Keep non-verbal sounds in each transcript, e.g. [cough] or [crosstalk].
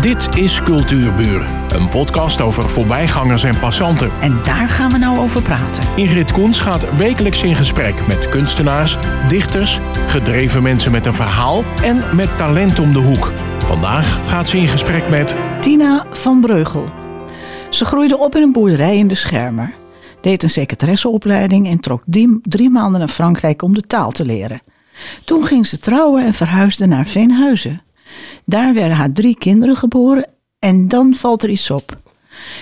Dit is Cultuurburen, een podcast over voorbijgangers en passanten. En daar gaan we nou over praten. Ingrid Koens gaat wekelijks in gesprek met kunstenaars, dichters, gedreven mensen met een verhaal en met talent om de hoek. Vandaag gaat ze in gesprek met Tina van Breugel. Ze groeide op in een boerderij in de Schermer. Deed een secretaresseopleiding en trok drie, drie maanden naar Frankrijk om de taal te leren. Toen ging ze trouwen en verhuisde naar Veenhuizen. Daar werden haar drie kinderen geboren en dan valt er iets op.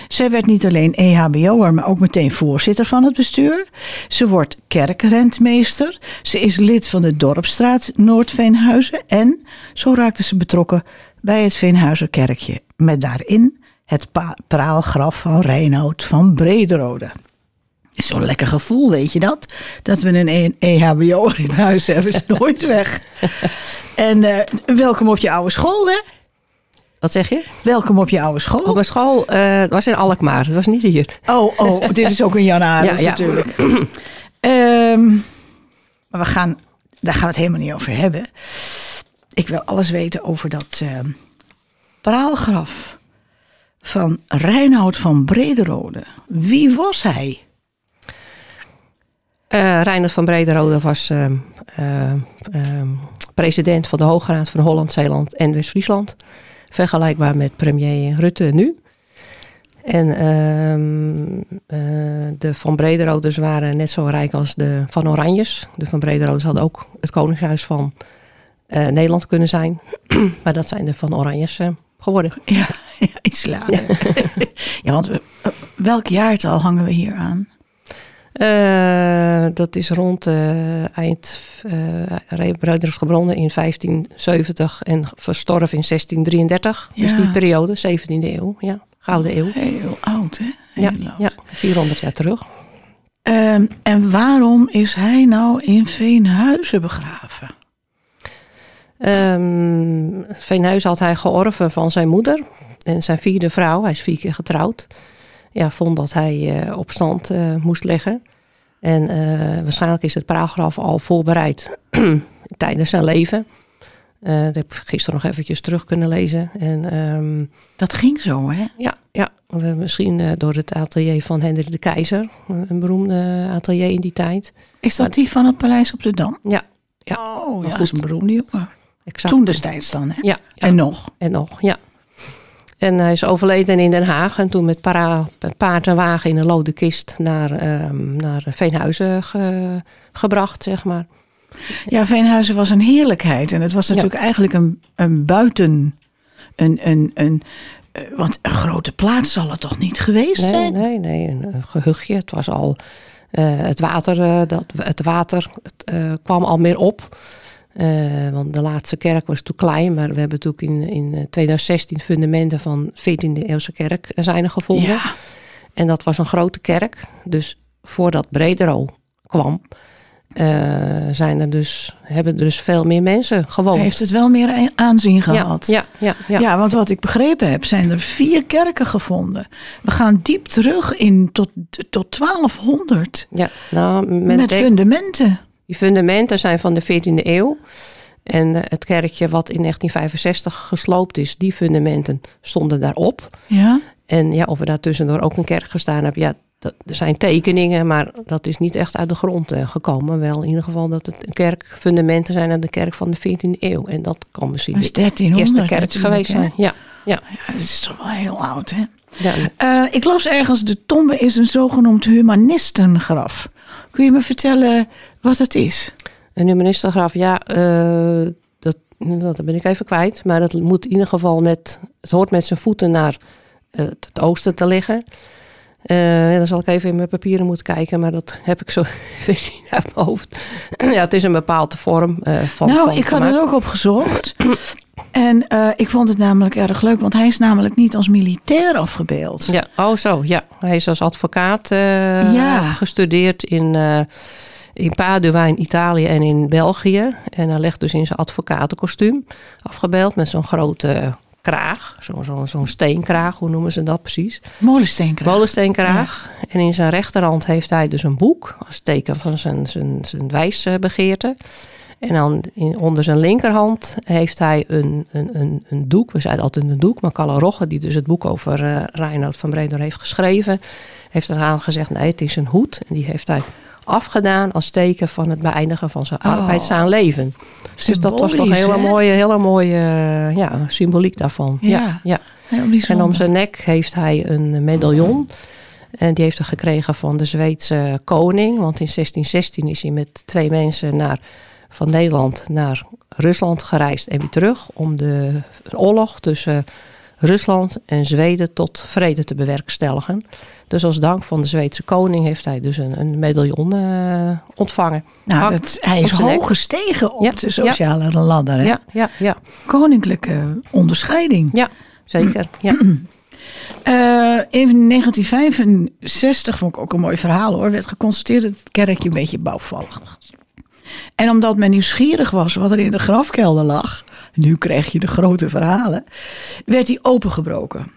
Zij werd niet alleen EHBO'er, maar ook meteen voorzitter van het bestuur. Ze wordt kerkrentmeester. Ze is lid van de Dorpstraat Noord-Veenhuizen. En zo raakte ze betrokken bij het Veenhuizerkerkje. Met daarin het praalgraf van Reinoud van Brederode. Is Zo'n lekker gevoel, weet je dat? Dat we een E- EHBO in huis hebben, is nooit weg. En eh, welkom op je oude school, hè? Wat zeg je? Welkom op je oude school. Op mijn school eh, was in Alkmaar. Het was niet hier. Oh, oh, dit is ook een Jan Arends [laughs] Ja, ja. natuurlijk. Ehm, maar we gaan, daar gaan we het helemaal niet over hebben. Ik wil alles weten over dat ehm, praalgraf van Reinoud van Brederode. Wie was hij? Eh Reinhard van Brederode was eh, eh, eh, president van de Hoge Raad van Holland, Zeeland en West-Friesland. Vergelijkbaar met premier Rutte nu. En ehm, eh, de Van Brederodes waren net zo rijk als de Van Oranjes. De Van Brederodes hadden ook het koningshuis van eh, Nederland kunnen zijn. [clears throat] maar dat zijn de Van Oranjes geworden. Ja, [laughs] ja iets later. Ja, [laughs] want we, welk jaartal hangen we hier aan? Eh, dat is rond eh, eind. Uh, in 1570 en verstorven in 1633. Dus Ja. die periode, 17e eeuw. Ja, Gouden Eeuw. Heel oud, hè? Ja, Heel oud. ja, 400 jaar terug. Ehm, en waarom is hij nou in Veenhuizen begraven? Ehm Veenhuis had hij georven van zijn moeder en zijn vierde vrouw. Hij is vier keer getrouwd. Ja, vond dat hij eh, op stand moest leggen. En eh, waarschijnlijk is het praalgraf al voorbereid [clears throat] tijdens zijn leven. Eh, dat heb ik gisteren nog eventjes terug kunnen lezen. En ehm, Dat ging zo, hè? ja, ja misschien eh, door het atelier van Hendrik de Keizer. Een beroemde atelier in die tijd. Is dat die van het Paleis op de Dam? Ja, ja. Oh, ja, goed. dat is een beroemde jongen. exact. Toen destijds dan, hè? Ja, ja. En nog. En nog, ja. En hij is overleden in Den Haag. En toen met para, paard en wagen in een lode kist naar, ehm, naar Veenhuizen ge- gebracht, zeg maar. Ja, Veenhuizen was een heerlijkheid. En het was natuurlijk eigenlijk een, een buiten... Een, een, een, eh, want een grote plaats zal het toch niet geweest Nee, zijn? nee, nee, een, een gehuchtje. Het was al eh, het water, eh, dat, het water het, kwam al meer op. Eh, want de laatste kerk was toen klein, maar we hebben natuurlijk in, in eh, 2016 fundamenten van 14e eeuwse kerk eh, zijn er gevonden. Ja, En dat was een grote kerk. Dus voordat Bredero kwam, eh, zijn er dus, hebben er dus veel meer mensen gewoond. heeft het wel meer aanzien gehad. ja, ja, ja. Ja, want wat ik begrepen heb, zijn er vier kerken gevonden. We gaan diep terug in tot, tot 1200. Ja, nou, met denkt- fundamenten. Die fundamenten zijn van de 14e eeuw. En eh, het kerkje wat in 1965 gesloopt is, die fundamenten stonden daarop. Ja, En ja, of er daar tussendoor ook een kerk gestaan hebben, ja, dat, er zijn tekeningen, maar dat is niet echt uit de grond eh, gekomen. Wel in ieder geval dat het een kerk, fundamenten zijn aan de kerk van de 14e eeuw. En dat kan misschien dat is de 1300 eerste kerk geweest zijn. Ja, ja. Ja, dat is toch wel heel oud, hè? ja. Eh, ik las ergens, de tombe is een zogenoemd humanistengraf. Kun je me vertellen wat het is? Een humanistengraf, ja, eh, dat, dat ben ik even kwijt. Maar het moet in ieder geval met, het hoort met zijn voeten naar eh, het oosten te liggen. Eh, dan zal ik even in mijn papieren moeten kijken, maar dat heb ik zo [laughs] niet uit mijn hoofd. [clears throat] ja, het is een bepaalde vorm eh, van. nou, van ik had het ook opgezocht. [clears throat] en eh, ik vond het namelijk erg leuk, want hij is namelijk niet als militair afgebeeld. Ja, oh zo, ja. Hij is als advocaat Ja. gestudeerd in, in Padua in Italië en in België. En hij legt dus in zijn advocatenkostuum afgebeeld met zo'n grote kraag. Zo'n zo, steenkraag, hoe noemen ze dat precies? Molensteenkraag. Molensteenkraag. En in zijn rechterhand heeft hij dus een boek als teken van zijn, zijn, zijn wijsbegeerte. En dan in, onder zijn linkerhand heeft hij een, een, een, een doek. We zeiden altijd een doek. Maar Kalle Rogge, die dus het boek over uh, Reinoud van Breder heeft geschreven... heeft eraan gezegd, nee, het is een hoed. En die heeft hij afgedaan als teken van het beëindigen van zijn Oh. arbeidzaam leven. Dus dat was toch een hele hè? mooie, hele mooie eh, ja, symboliek daarvan. Ja. ja, ja. En om zijn nek heeft hij een medaillon. En die heeft hij gekregen van de Zweedse koning. Want in 1616 is hij met twee mensen naar, van Nederland naar Rusland gereisd en weer terug. Om de oorlog tussen Rusland en Zweden tot vrede te bewerkstelligen. Dus als dank van de Zweedse koning heeft hij dus een, een medaillon eh, ontvangen. nou, dat, hij is hoog gestegen op Ja, de sociale ladder. Hè? Ja, ja, ja, Koninklijke onderscheiding. ja, zeker. Ja. [clears throat] Eh, in 1965 vond ik ook een mooi verhaal hoor. Werd geconstateerd dat het kerkje een beetje bouwvallig was. En omdat men nieuwsgierig was wat er in de grafkelder lag. Nu krijg je de grote verhalen. Werd die opengebroken.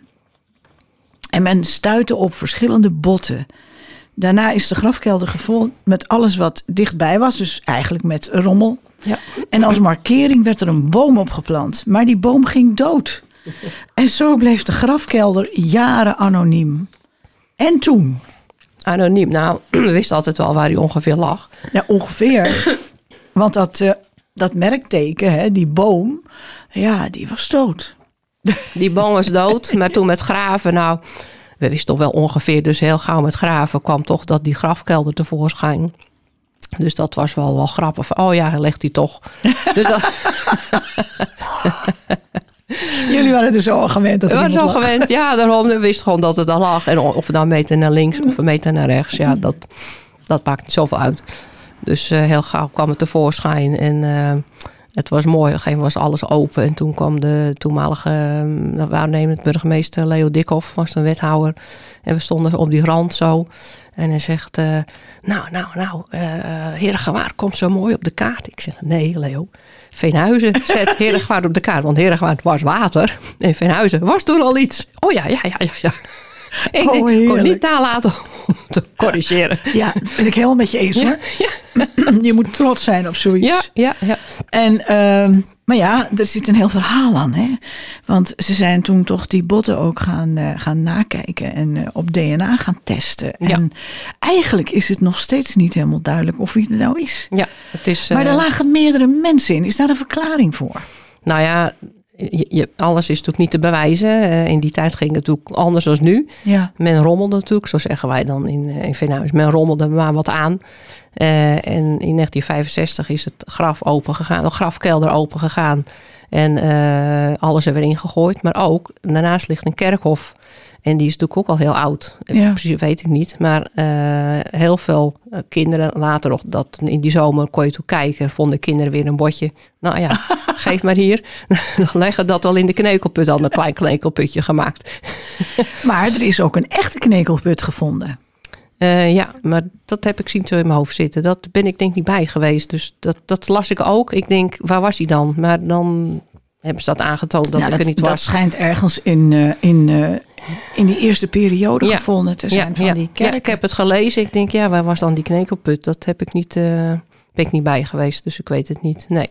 En men stuitte op verschillende botten. Daarna is de grafkelder gevuld met alles wat dichtbij was. Dus eigenlijk met rommel. Ja. En als markering werd er een boom opgeplant. Maar die boom ging dood. En zo bleef de grafkelder jaren anoniem. En toen? Anoniem. Nou, [clears throat] we wisten altijd wel waar hij ongeveer lag. Ja, ongeveer. [clears throat] Want dat, eh, dat merkteken, hè, die boom, ja, die was dood. [laughs] Die boom was dood, maar toen met graven, nou, we wisten toch wel ongeveer, dus heel gauw met graven kwam toch dat die grafkelder tevoorschijn. Dus dat was wel, wel grappig. Oh ja, hij legt hij toch. [laughs] Dus dat [laughs] Jullie waren er zo al gewend dat we waren zo lag. gewend. Ja, daarom we wisten gewoon dat het al lag. En of we dan een meter naar links of een meter naar rechts, ja, dat, dat maakt niet zoveel uit. Dus eh, heel gauw kwam het tevoorschijn. En eh, het was mooi. Op een gegeven moment was alles open. En toen kwam de toenmalige uh, waarnemend burgemeester Leo Dikhoff, was een wethouder. En we stonden op die rand zo. En hij zegt, uh, nou, nou, nou, uh, Herengewaard komt zo mooi op de kaart. Ik zeg, nee Leo, Veenhuizen [laughs] zet Herengewaard op de kaart. Want Herengewaard was water. En Veenhuizen was toen al iets. Oh ja, ja, ja, ja, ja. Ik Oh, denk, kon niet nalaten om te corrigeren. Ja, ben ik helemaal met je eens hoor. [clears throat] Je moet trots zijn op zoiets. Ja, ja, ja. En, ehm, maar ja, er zit een heel verhaal aan. Hè? Want ze zijn toen toch die botten ook gaan, eh, gaan nakijken en eh, op DNA gaan testen. Ja. En eigenlijk is het nog steeds niet helemaal duidelijk of wie het nou is. ja het is, Maar er eh, lagen meerdere mensen in. Is daar een verklaring voor? Nou ja, je, je- alles is natuurlijk niet te bewijzen. In die tijd ging het natuurlijk anders dan nu. Ja. Men rommelde natuurlijk, zo zeggen wij dan in, in Veenhuis. Men rommelde maar wat aan. Eh, en in 1965 is het graf open gegaan, de grafkelder open gegaan. En eh, alles er weer ingegooid. Maar ook, daarnaast ligt een kerkhof. En die is natuurlijk ook al heel oud. Ja. Precies weet ik niet. Maar eh, heel veel eh, kinderen later nog, dat in die zomer kon je toe kijken, vonden kinderen weer een botje. Nou ja, [laughs] geef maar hier. [laughs] Dan leggen dat al in de knekelput, al een klein knekelputje gemaakt. Maar er is ook een echte knekelput gevonden. Eh, ja, maar dat heb ik zien zo in mijn hoofd zitten. Dat ben ik denk niet bij geweest. Dus dat, dat las ik ook. Ik denk, waar was hij dan? Maar dan hebben ze dat aangetoond dat Ja, ik er niet dat was. schijnt ergens in, eh, in, eh, in die eerste periode Ja. gevonden te zijn van die kerk. ja, ik heb het gelezen. Ik denk, ja, waar was dan die knekelput? Dat heb ik niet, ben ik niet bij geweest. Dus ik weet het niet. Nee.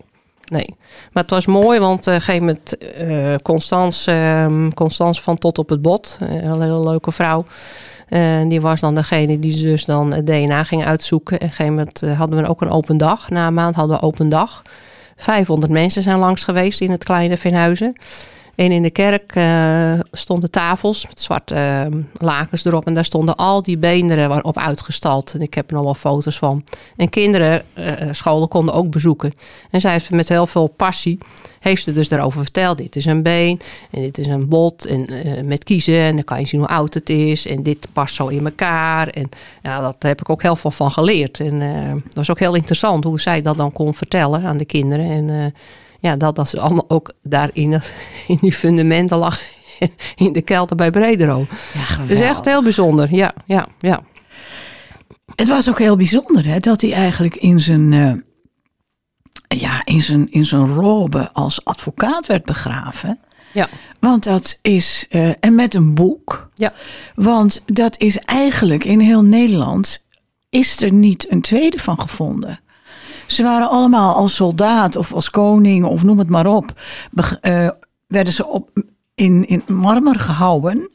Nee, maar het was mooi, want op een gegeven moment eh Constance, ehm, Constance van Tot op het Bot, een hele leuke vrouw. En die was dan degene die dus dan het DNA ging uitzoeken. En op een gegeven moment eh, hadden we ook een open dag. Na een maand hadden we open dag. 500 mensen zijn langs geweest in het kleine Veenhuizen. En in de kerk eh, stonden tafels met zwarte eh, lakens erop. En daar stonden al die beenderen op uitgestald. En ik heb er nog wel foto's van. En kinderen, eh, scholen konden ook bezoeken. En zij heeft met heel veel passie, heeft ze dus daarover verteld. Dit is een been en dit is een bot. En met kiezen en dan kan je zien hoe oud het is. En dit past zo in elkaar. En ja, dat heb ik ook heel veel van geleerd. En dat was ook heel interessant hoe zij dat dan kon vertellen aan de kinderen. En ja, dat, dat ze allemaal ook daar in, het, in die fundamenten lag. [laughs] In de kelder bij Bredero. Ja, Dat is echt heel bijzonder. Ja, ja, ja. Het was ook heel bijzonder hè, dat hij eigenlijk in zijn, eh, ja, in, zijn, in zijn robe als advocaat werd begraven. Ja. Want dat is, eh, en met een boek. Ja. Want dat is eigenlijk in heel Nederland, is er niet een tweede van gevonden. Ze waren allemaal als soldaat of als koning of noem het maar op. eh, werden ze op, in, in marmer gehouden.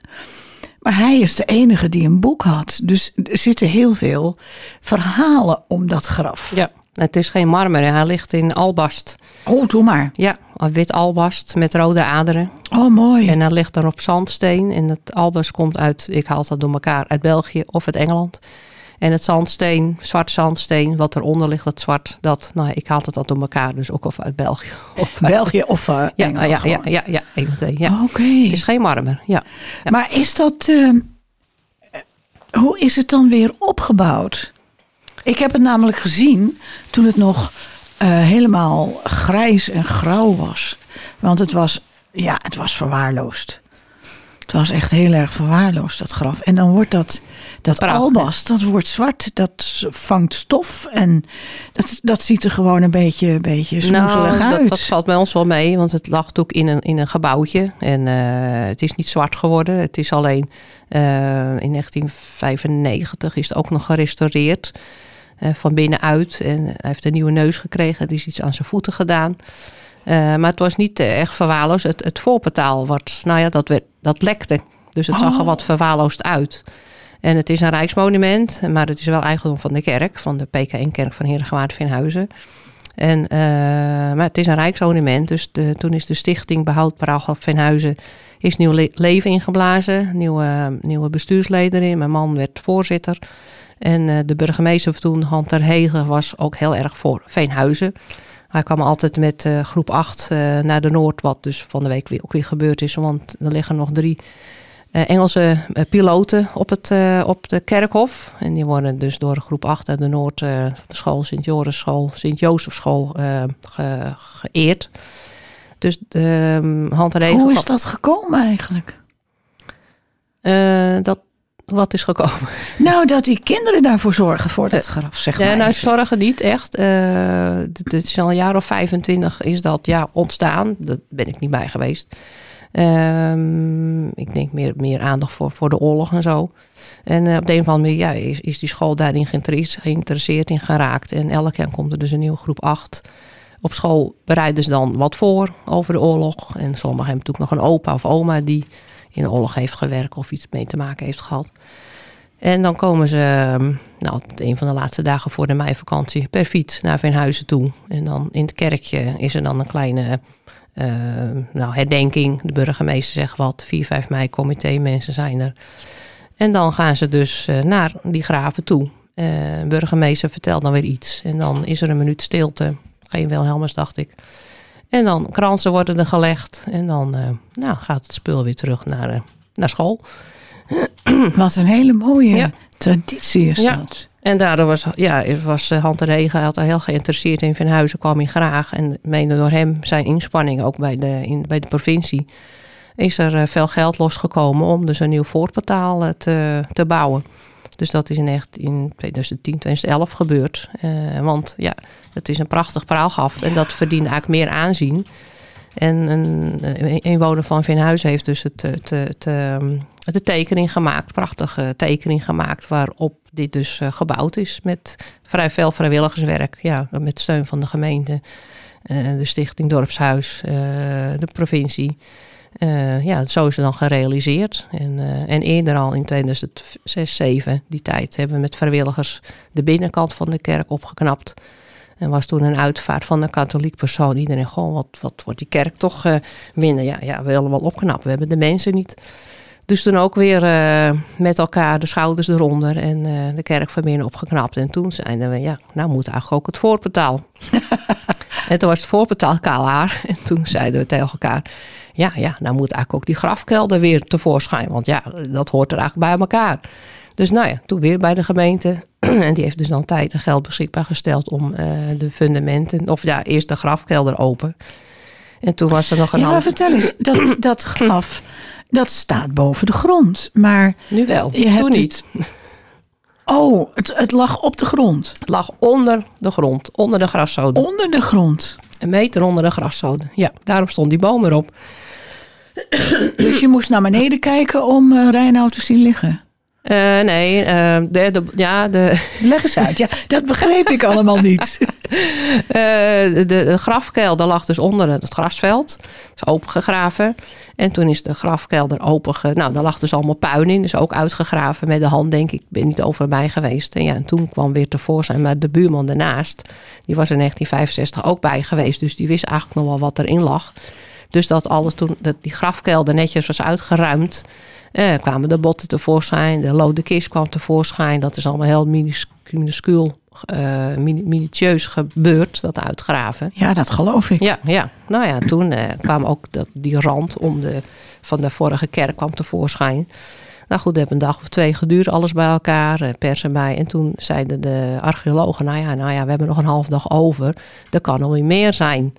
Maar hij is de enige die een boek had. Dus er zitten heel veel verhalen om dat graf. Ja, het is geen marmer. Hij ligt in albast. Oh, doe maar. Ja, wit albast met rode aderen. Oh, mooi. En hij ligt dan op zandsteen. En het albast komt uit, ik haal dat door elkaar, uit België of uit Engeland. En het zandsteen, zwart zandsteen, wat eronder ligt, dat zwart, dat, nou, ik haal het dan door elkaar. Dus ook of uit België. [laughs] Of België of uh, Ja, Engeland ja, ja, ja, ja, ja. Oké. Het is geen marmer, ja. Ja. Maar is dat. eh, hoe is het dan weer opgebouwd? Ik heb het namelijk gezien toen het nog eh, helemaal grijs en grauw was. Want het was, ja, het was verwaarloosd. Het was echt heel erg verwaarloosd, dat graf. En dan wordt dat, dat dat wordt zwart, dat vangt stof. En dat, dat ziet er gewoon een beetje, een beetje smoezelig Nou, uit. dat, dat valt bij ons wel mee, want het lag ook in een, in een gebouwtje. En eh, het is niet zwart geworden. Het is alleen eh, in 1995 is het ook nog gerestaureerd. eh, van binnenuit. En hij heeft een nieuwe neus gekregen. Er is iets aan zijn voeten gedaan. Maar het was niet echt verwaarloosd. Het, het voorportaal, wordt, nou ja, dat, werd, dat lekte. Dus het zag er Oh. wat verwaarloosd uit. En het is een rijksmonument, maar het is wel eigendom van de kerk, van de PKN-kerk van Herengewaard Vinhuizen. En, eh, maar het is een rijksmonument, dus de, toen is de stichting Behoud Paragraaf Venhuizen is nieuw le- leven ingeblazen. Nieuwe, nieuwe bestuursleden in. Mijn man werd voorzitter. En eh, de burgemeester van toen, Han ter Hegen, was ook heel erg voor Veenhuizen. Hij kwam altijd met eh, groep 8 eh, naar de Noord, wat dus van de week weer, ook weer gebeurd is. Want er liggen nog drie eh, Engelse piloten op, het, op de kerkhof. En die worden dus door groep 8 uit de Noord, de school Sint-Joris school, Sint-Jozefschool eh, ge- geëerd. Dus ehm Han ter Hegen... Hoe is dat gekomen eigenlijk? Dat, wat is gekomen? [laughs] Nou, dat die kinderen daarvoor zorgen voor dat graf, zeg maar. Ja, nou, zorgen niet echt. Eh, het het is al een jaar of 25 is dat ja, ontstaan. Dat ben ik niet bij geweest. Ehm, ik denk meer, meer aandacht voor, voor de oorlog en zo. En eh, op de een of andere manier ja, is, is die school daarin geïnteresseerd, geïnteresseerd in geraakt. En elk jaar komt er dus een nieuwe groep 8. Op school bereiden ze dan wat voor over de oorlog. En sommigen hebben natuurlijk nog een opa of oma die in de oorlog heeft gewerkt of iets mee te maken heeft gehad. En dan komen ze, ehm, nou, een van de laatste dagen voor de meivakantie, per fiets naar Veenhuizen toe. En dan in het kerkje is er dan een kleine eh, nou, herdenking. De burgemeester zegt wat, 4, 5 mei comité, mensen zijn er. En dan gaan ze dus eh, naar die graven toe. De burgemeester vertelt dan weer iets. En dan is er een minuut stilte. Geen Wilhelmus, dacht ik. En dan kransen worden er gelegd. En dan eh, nou, gaat het spul weer terug naar, eh, naar school. [clears throat] Wat een hele mooie Ja. traditie is Ja. dat. En daardoor was, ja, was eh, Han ter Regen had er heel geïnteresseerd in Venhuizen, kwam hij graag. En mede door hem zijn inspanning ook bij de, in, bij de provincie, is er veel geld losgekomen om dus een nieuw voorportaal te, te bouwen. Dus dat is in, echt in 2010, 2011 gebeurd. Eh, want ja, het is een prachtig praalgraf en dat verdient eigenlijk meer aanzien. En een een inwoner van Venhuizen heeft dus het, het, het, ehm, de tekening gemaakt, prachtige tekening gemaakt, waarop dit dus eh, gebouwd is met vrij veel vrijwilligerswerk. Ja, met steun van de gemeente, eh, de Stichting Dorpshuis, de provincie. Eh, ja, zo is het dan gerealiseerd. En, eh, en eerder al in 2006, 2007, die tijd, hebben we met vrijwilligers de binnenkant van de kerk opgeknapt. En was toen een uitvaart van een katholiek persoon. Iedereen, goh, wat, wat wordt die kerk toch eh, minder? Ja, ja, we willen wel opknappen. We hebben de mensen niet. Dus toen ook weer eh, met elkaar de schouders eronder en eh, de kerk van binnen opgeknapt. En toen zeiden we, ja, nou moet eigenlijk ook het voorportaal. [laughs] en toen was het voorportaal kaal haar. En toen zeiden we tegen elkaar, ja, ja, nou moet eigenlijk ook die grafkelder weer tevoorschijn. Want ja, dat hoort er eigenlijk bij elkaar. Dus nou ja, toen weer bij de gemeente. [clears throat] en die heeft dus dan tijd en geld beschikbaar gesteld om eh, de fundamenten, of ja, eerst de grafkelder open. En toen was er nog een Ja, maar half... vertel eens, dat, [clears throat] dat graf, dat staat boven de grond. Maar, Nu wel, Je hebt toen het- niet. [laughs] oh, het, het lag op de grond. Het lag onder de grond, onder de graszoden. Onder de grond. Een meter onder de graszoden. Ja, daarom stond die boom erop. Dus je moest naar beneden kijken om uh, Reinoud te zien liggen. Eh, nee, uh, de, de, ja, de... [laughs] Leg eens uit. Ja, dat begreep ik allemaal niet. Uh, [laughs] de, de, grafkelder lag dus onder het grasveld. is opengegraven. En toen is de grafkelder open... Nou, daar lag dus allemaal puin in. Dus ook uitgegraven met de hand, denk ik. Ik ben niet over bij geweest. En ja, en toen kwam weer tevoorschijn. Maar de buurman daarnaast, die was in 1965 ook bij geweest. Dus die wist eigenlijk nog wel wat erin lag. Dus dat alles toen, dat die grafkelder netjes was uitgeruimd... Eh, kwamen de botten tevoorschijn, de lode kist kwam tevoorschijn. Dat is allemaal heel minuscuul, uh, minutieus gebeurd, dat uitgraven. Ja, dat geloof ik. Ja, ja. nou ja, toen uh, kwam ook dat, die rand om de, van de vorige kerk kwam tevoorschijn. Nou goed, het heeft een dag of twee geduurd, alles bij elkaar, eh, pers erbij. En toen zeiden de archeologen, nou ja, nou ja, we hebben nog een half dag over. Er kan nog weer meer zijn.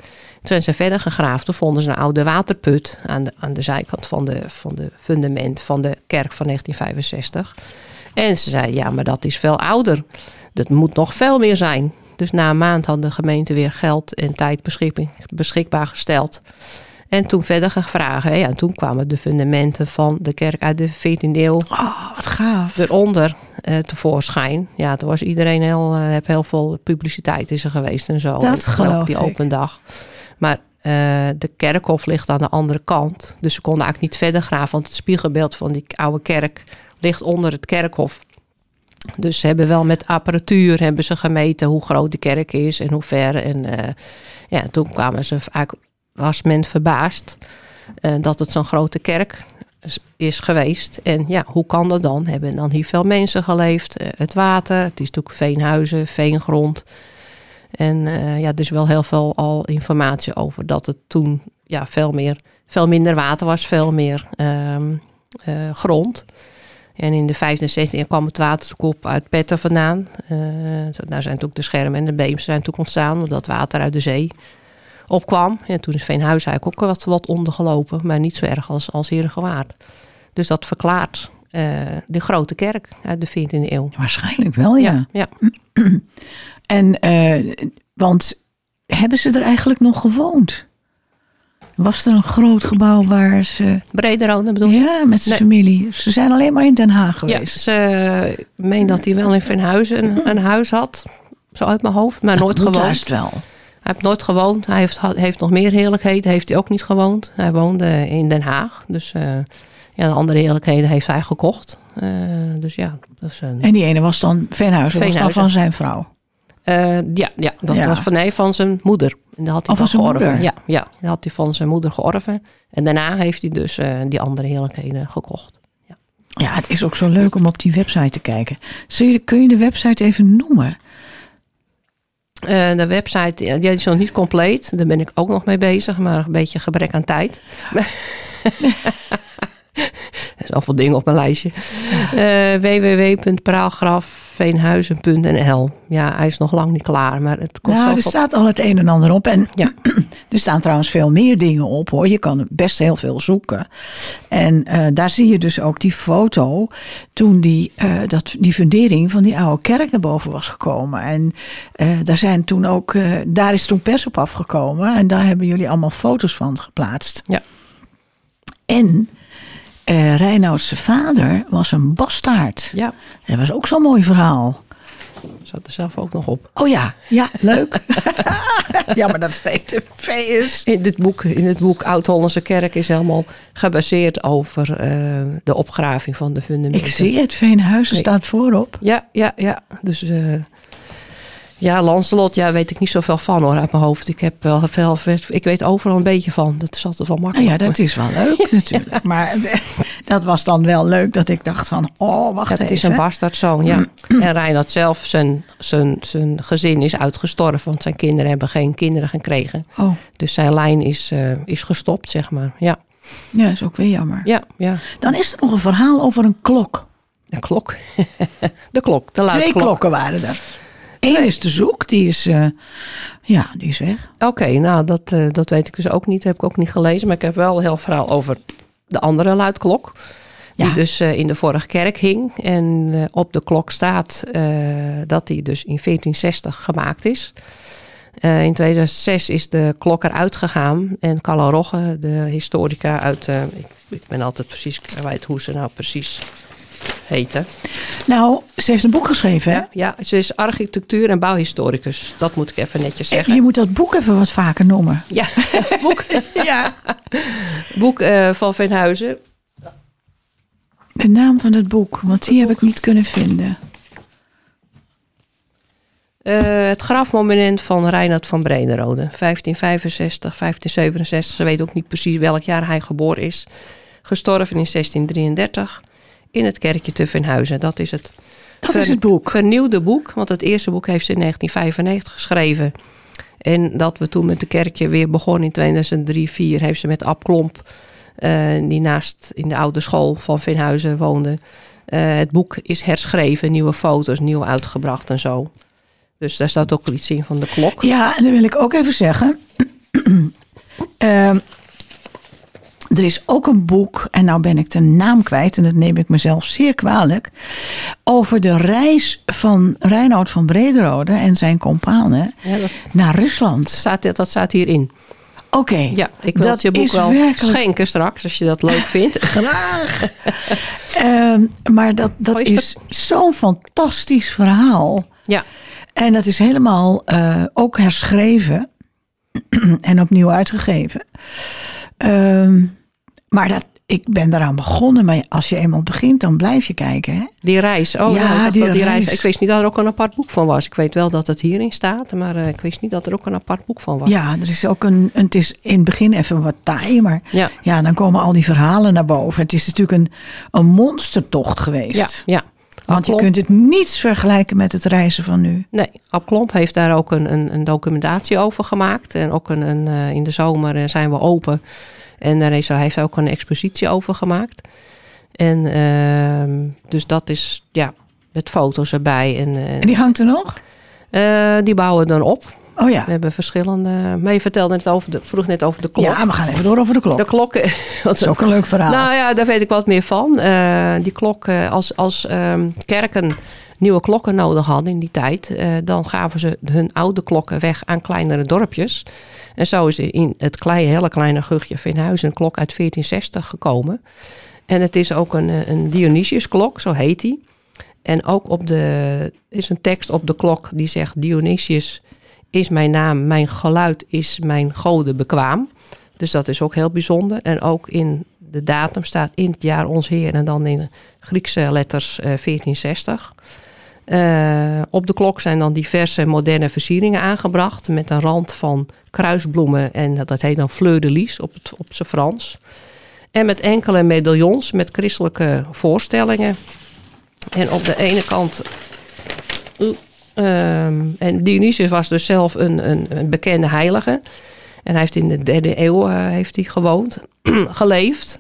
Toen zijn ze verder. Toen vonden ze een oude waterput aan de, aan de zijkant van de, van de fundament van de kerk van 1965. En ze zeiden, ja, maar dat is veel ouder. Dat moet nog veel meer zijn. Dus na een maand had de gemeente weer geld en tijd beschikbaar gesteld. En toen verder gevraagd. Ja, en toen kwamen de fundamenten van de kerk uit de 14e eeuw. Oh, wat gaaf. Eronder uh, tevoorschijn. Ja, toen was iedereen heel, uh, heb heel veel publiciteit is er geweest en zo. Dat geloof op die open dag. Maar uh, de kerkhof ligt aan de andere kant. Dus ze konden eigenlijk niet verder graven. Want het spiegelbeeld van die oude kerk ligt onder het kerkhof. Dus ze hebben wel met apparatuur hebben ze gemeten hoe groot de kerk is en hoe ver. En ja, toen kwamen ze was men verbaasd uh, dat het zo'n grote kerk is geweest. En ja, hoe kan dat dan? Hebben dan hier veel mensen geleefd? Het water, het is natuurlijk veenhuizen, veengrond. En uh, ja, dus wel heel veel al informatie over dat het toen ja, veel, meer, veel minder water was, veel meer um, grond. En in de 15e en 16e kwam het waterkop uit Petter vandaan. daar zijn natuurlijk de schermen en de beems zijn ontstaan, omdat water uit de zee opkwam. En toen is Veenhuis eigenlijk ook wat, wat ondergelopen, maar niet zo erg als, als Herengewaard. Dus dat verklaart uh, de grote kerk uit de 14e eeuw. Waarschijnlijk wel, ja. ja, [clears throat] en, uh, want hebben ze er eigenlijk nog gewoond? Was er een groot gebouw waar ze... Brederode bedoel je? Ja, met zijn nee. familie. Ze zijn alleen maar in Den Haag geweest. Ja, ze meen dat hij wel in Veenhuizen een, een huis had. Zo uit mijn hoofd, maar dat nooit gewoond. wel. Hij heeft nooit gewoond. Hij heeft, heeft nog meer heerlijkheden. Heeft hij ook niet gewoond. Hij woonde in Den Haag. Dus uh, ja, de andere heerlijkheden heeft hij gekocht. Uh, dus ja. Dus, uh, en die ene was dan Veenhuizen, was dan van zijn vrouw? ja, ja, dat ja. was van, nee, van zijn moeder. En dat had hij oh, van zijn georven. moeder? Ja, ja, dat had hij van zijn moeder georven. En daarna heeft hij dus die andere heerlijkheden gekocht. Ja. ja, het is ook zo leuk om op die website te kijken. Kun je de website even noemen? Uh, de website ja, die is nog niet compleet. Daar ben ik ook nog mee bezig, maar een beetje gebrek aan tijd. [laughs] [laughs] er zijn veel dingen op mijn lijstje. Uh, www.praalgrafveenhuizen.nl Ja, hij is nog lang niet klaar, maar het kost Nou, er staat al het een en ander op. En ja. [clears throat] er staan trouwens veel meer dingen op hoor. Je kan best heel veel zoeken. En uh, daar zie je dus ook die foto toen die, uh, dat, die fundering van die oude kerk naar boven was gekomen. En daar, zijn toen ook, daar is toen pers op afgekomen. En daar hebben jullie allemaal foto's van geplaatst. Ja. En uh, Reinouds vader was een bastaard. Ja. Dat was ook zo'n mooi verhaal. Zat er zelf ook nog op. Oh ja, ja, leuk. [laughs] ja, maar dat is VS. In dit boek, in het boek Oud-Hollandse Kerk is helemaal gebaseerd over uh, de opgraving van de fundamenten. Ik zie het, Veenhuizen nee. staat voorop. Ja, ja, ja. Dus uh, ja, Lancelot, ja, weet ik niet zoveel van hoor uit mijn hoofd. Ik heb wel veel, ik weet overal een beetje van. Dat is altijd wel makkelijk. Nou ja, dat is wel leuk [laughs] natuurlijk. Maar [laughs] dat was dan wel leuk dat ik dacht van, oh, wacht even. Het is een bastaardzoon, ja. [clears throat] en Reinhard zelf, zijn, zijn, zijn gezin is uitgestorven. Want zijn kinderen hebben geen kinderen gekregen. Oh. Dus zijn lijn is, uh, is gestopt, zeg maar. Ja. ja, dat is ook weer jammer. Ja, ja. Dan is er nog een verhaal over een klok. Een klok? [laughs] de klok, de Twee luidklok. klokken waren er. Eén is de zoek, die is, uh, ja, die is weg. Oké, okay, nou dat, uh, dat weet ik dus ook niet. Heb ik ook niet gelezen. Maar ik heb wel een heel verhaal over de andere luidklok. Die dus uh, in de vorige kerk hing. En op de klok staat dat die dus in 1460 gemaakt is. in 2006 is de klok eruit gegaan. En Carlo Rogge, de historica uit... Ik, ik, ben altijd precies kwijt hoe ze nou precies Nou, ze heeft een boek geschreven, hè? Ja, ja, ze is architectuur- en bouwhistoricus. Dat moet ik even netjes zeggen. Je moet dat boek even wat vaker noemen. Ja, [laughs] boek, Ja. boek eh, van Veenhuizen. De naam van het boek, want die heb ik niet kunnen vinden. Eh, het grafmonument van Reinhard van Brederode. 1565, 1567. Ze weet ook niet precies welk jaar hij geboren is. Gestorven in 1633 in het kerkje te Venhuizen. Dat is het, Dat is het boek. vernieuwde boek. Want het eerste boek heeft ze in 1995 geschreven. En dat we toen met de kerkje weer begonnen in 2003, 2004... heeft ze met Ab Klomp, eh, die naast in de oude school van Venhuizen woonde... eh, het boek is herschreven, nieuwe foto's, nieuw uitgebracht en zo. Dus daar staat ook iets in van de klok. Ja, en dan wil ik ook even zeggen. [clears throat] Ehm, er is ook een boek, en nou ben ik de naam kwijt, en dat neem ik mezelf zeer kwalijk. Over de reis van Reinoud van Brederode en zijn Ja, dat, naar Rusland. staat, dat staat hierin. Oké, Ja, ik wil Dat je boek wel werkelijk- schenken straks, als je dat leuk vindt. [laughs] graag. Ehm, maar dat, dat is is zo'n fantastisch verhaal. Ja, En dat is helemaal eh, ook herschreven [clears throat] en opnieuw uitgegeven. Ehm, maar dat, ik ben daaraan begonnen. Maar als je eenmaal begint, dan blijf je kijken. Hè? die reis. Oh, Ja, die dat die reis. reis. Ik wist niet dat er ook een apart boek van was. Ik weet wel dat het hierin staat, maar eh, ik wist niet dat er ook een apart boek van was. Ja, er is ook een, een- Het is in het begin even wat taai. Maar Ja. ja, dan komen al die verhalen naar boven. Het is natuurlijk een, een monstertocht geweest. Ja, ja. Want je kunt het niets vergelijken met het reizen van nu. Nee, Ab Klomp heeft daar ook een, een, een documentatie over gemaakt. En ook een, een, eh, in de zomer eh, zijn we open. En daar is, hij heeft ook een expositie over gemaakt. En ehm, dus dat is, ja, met foto's erbij. En, eh, En die hangt er nog? die bouwen dan op. Oh ja. We hebben verschillende. Maar je vertelde net over de, vroeg net over de klok. Ja, we gaan even door over de klok. De klokken. [laughs] Dat is ook een leuk verhaal. Nou ja, daar weet ik wat meer van. Eh, die klok, eh, als, als ehm, kerken nieuwe klokken nodig hadden in die tijd, eh, dan gaven ze hun oude klokken weg aan kleinere dorpjes. En zo is in het kleine, hele kleine guchtje Veenhuizen een klok uit 1460 gekomen. En het is ook een, eh, een Dionysius-klok, zo heet die. En ook op de, is een tekst op de klok die zegt: Dionysius is mijn naam, mijn geluid is mijn goden bekwaam. Dus dat is ook heel bijzonder. En ook in de datum staat in het jaar ons Heer en dan in Griekse letters eh, 1460. Eh, op de klok zijn dan diverse moderne versieringen aangebracht met een rand van kruisbloemen en dat, heet dan fleur de lis op, op zijn Frans. En met enkele medaillons met christelijke voorstellingen. En op de ene kant. Ehm, en Dionysius was dus zelf een, een, een bekende heilige. En hij heeft in de derde eeuw eh, heeft hij gewoond, [clears throat] geleefd.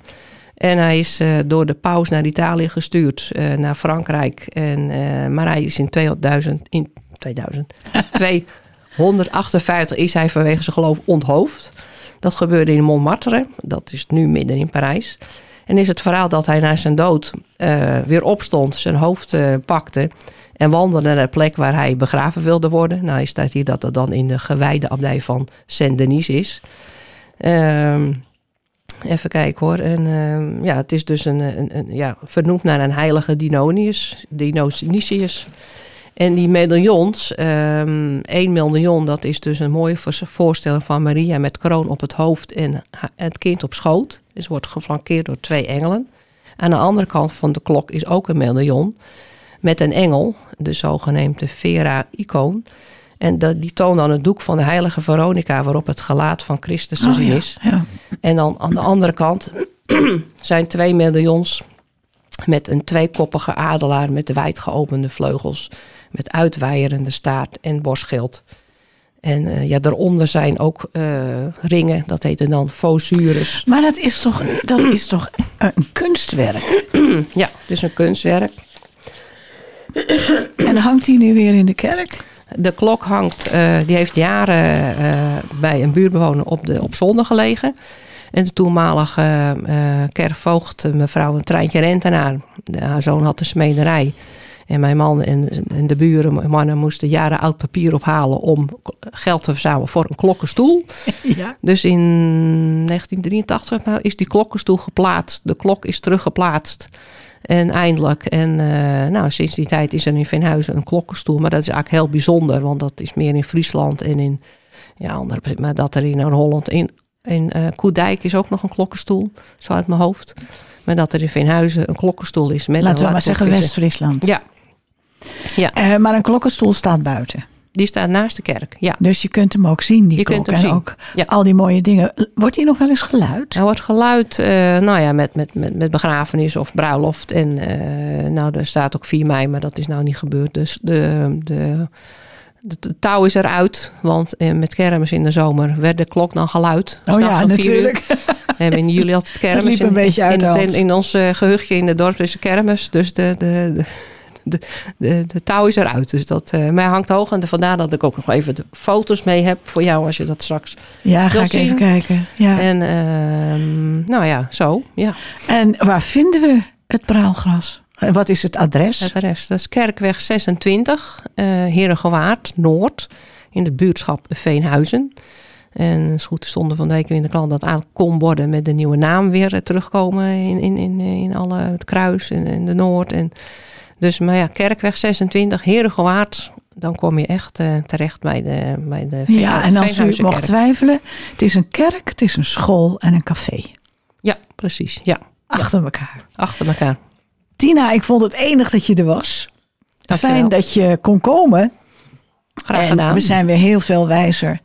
En hij is eh, door de paus naar Italië gestuurd, eh, naar Frankrijk. En, maar hij is in 2000, in 2000, 258 [laughs] is hij vanwege zijn geloof onthoofd. Dat gebeurde in Montmartre, dat is nu midden in Parijs. En is het verhaal dat hij na zijn dood weer opstond, zijn hoofd pakte en wandelde naar de plek waar hij begraven wilde worden. Nou, is staat hier dat dat dan in de gewijde abdij van Saint-Denis is. Ehm, even kijken hoor. En, ehm, ja, het is dus een, een, een, ja, vernoemd naar een heilige Dinonius, Dionysius. En die medaillons, ehm één medaillon, dat is dus een mooie vo- voorstelling van Maria met kroon op het hoofd en het kind op schoot. Dus wordt geflankeerd door twee engelen. Aan de andere kant van de klok is ook een medaillon met een engel, de zogenaamde Vera-icoon. En dat, die toont dan het doek van de heilige Veronica waarop het gelaat van Christus te Oh, zien ja, is. ja. En dan aan de andere kant [clears throat] zijn twee medaillons met een tweekoppige adelaar met wijd geopende vleugels, met uitwaaierende staart en borstschild. En eh, ja, daaronder zijn ook eh, ringen, dat heette dan fosures. Maar dat is toch, dat is toch een kunstwerk? [clears throat] Ja, het is een kunstwerk. En hangt die nu weer in de kerk? De klok hangt, eh, die heeft jaren eh, bij een buurtbewoner op, de, op zolder gelegen. En de toenmalige eh kerkvoogd, mevrouw Treintje Rentenaar, de- haar zoon had een smederij. En mijn man en, en de buren, mijn mannen, moesten jaren oud papier ophalen om geld te verzamelen voor een klokkenstoel. [laughs] Ja. Dus in 1983 nou, is die klokkenstoel geplaatst. De klok is teruggeplaatst. En eindelijk. En eh, nou, sinds die tijd is er in Veenhuizen een klokkenstoel. Maar dat is eigenlijk heel bijzonder. Want dat is meer in Friesland en in... Ja, andere, maar dat er in Holland... In, in uh, Koedijk is ook nog een klokkenstoel. Zo uit mijn hoofd. Maar dat er in Veenhuizen een klokkenstoel is. Met Laten een we maar zeggen. West-Friesland. Ja. Ja, Eh, maar een klokkenstoel staat buiten. Die staat naast de kerk. Ja. Dus je kunt hem ook zien, die Je klok. kunt hem en zien. ook Ja. al die mooie dingen. Wordt die nog wel eens geluid? Er wordt geluid, eh, nou ja, met, met, met, met begrafenis of bruiloft. En eh, nou, er staat ook 4 mei, maar dat is nou niet gebeurd. Dus de, de, de, touw is eruit. Want eh, met kermis in de zomer werd de klok dan geluid. oh ja, natuurlijk. We hebben in juli altijd [laughs] kermis. liep een in, beetje uit in, in, ons eh, gehuchtje in het dorp is er kermis. Dus de, de, de, de, de, de touw is eruit. Dus dat, eh mij hangt hoog. En vandaar dat ik ook nog even de foto's mee heb voor jou als je dat straks. Ja, ga ik even kijken. Ja. En ehm, nou ja, zo. Ja. En waar vinden we het praalgras? En wat is het adres? Het rest, dat is Kerkweg 26, eh Herengewaard, Noord, in de buurtschap Veenhuizen. En het is goed, stonden van de week in de krant dat kon worden met de nieuwe naam weer eh, terugkomen in, in, in, in alle, het kruis en, en de Noord. En, dus, maar ja, Kerkweg 26, Herengewaard, dan kom je echt eh, terecht bij de, bij de Veen- ja, en als u mocht twijfelen, het is een kerk, het is een school en een café. Ja, precies. Ja, Achter elkaar. achter elkaar. Tina, ik vond het enig dat je er was. Dankjewel. Fijn dat je kon komen. Graag en gedaan. we zijn weer heel veel wijzer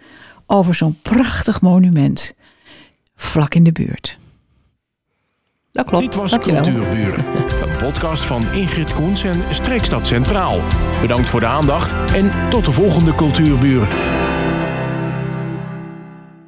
over zo'n prachtig monument vlak in de buurt. Dat klopt. Dit was Dankjewel. Cultuurburen, [laughs] podcast van Ingrid Koens en Streekstad Centraal. Bedankt voor de aandacht en tot de volgende Cultuurburen.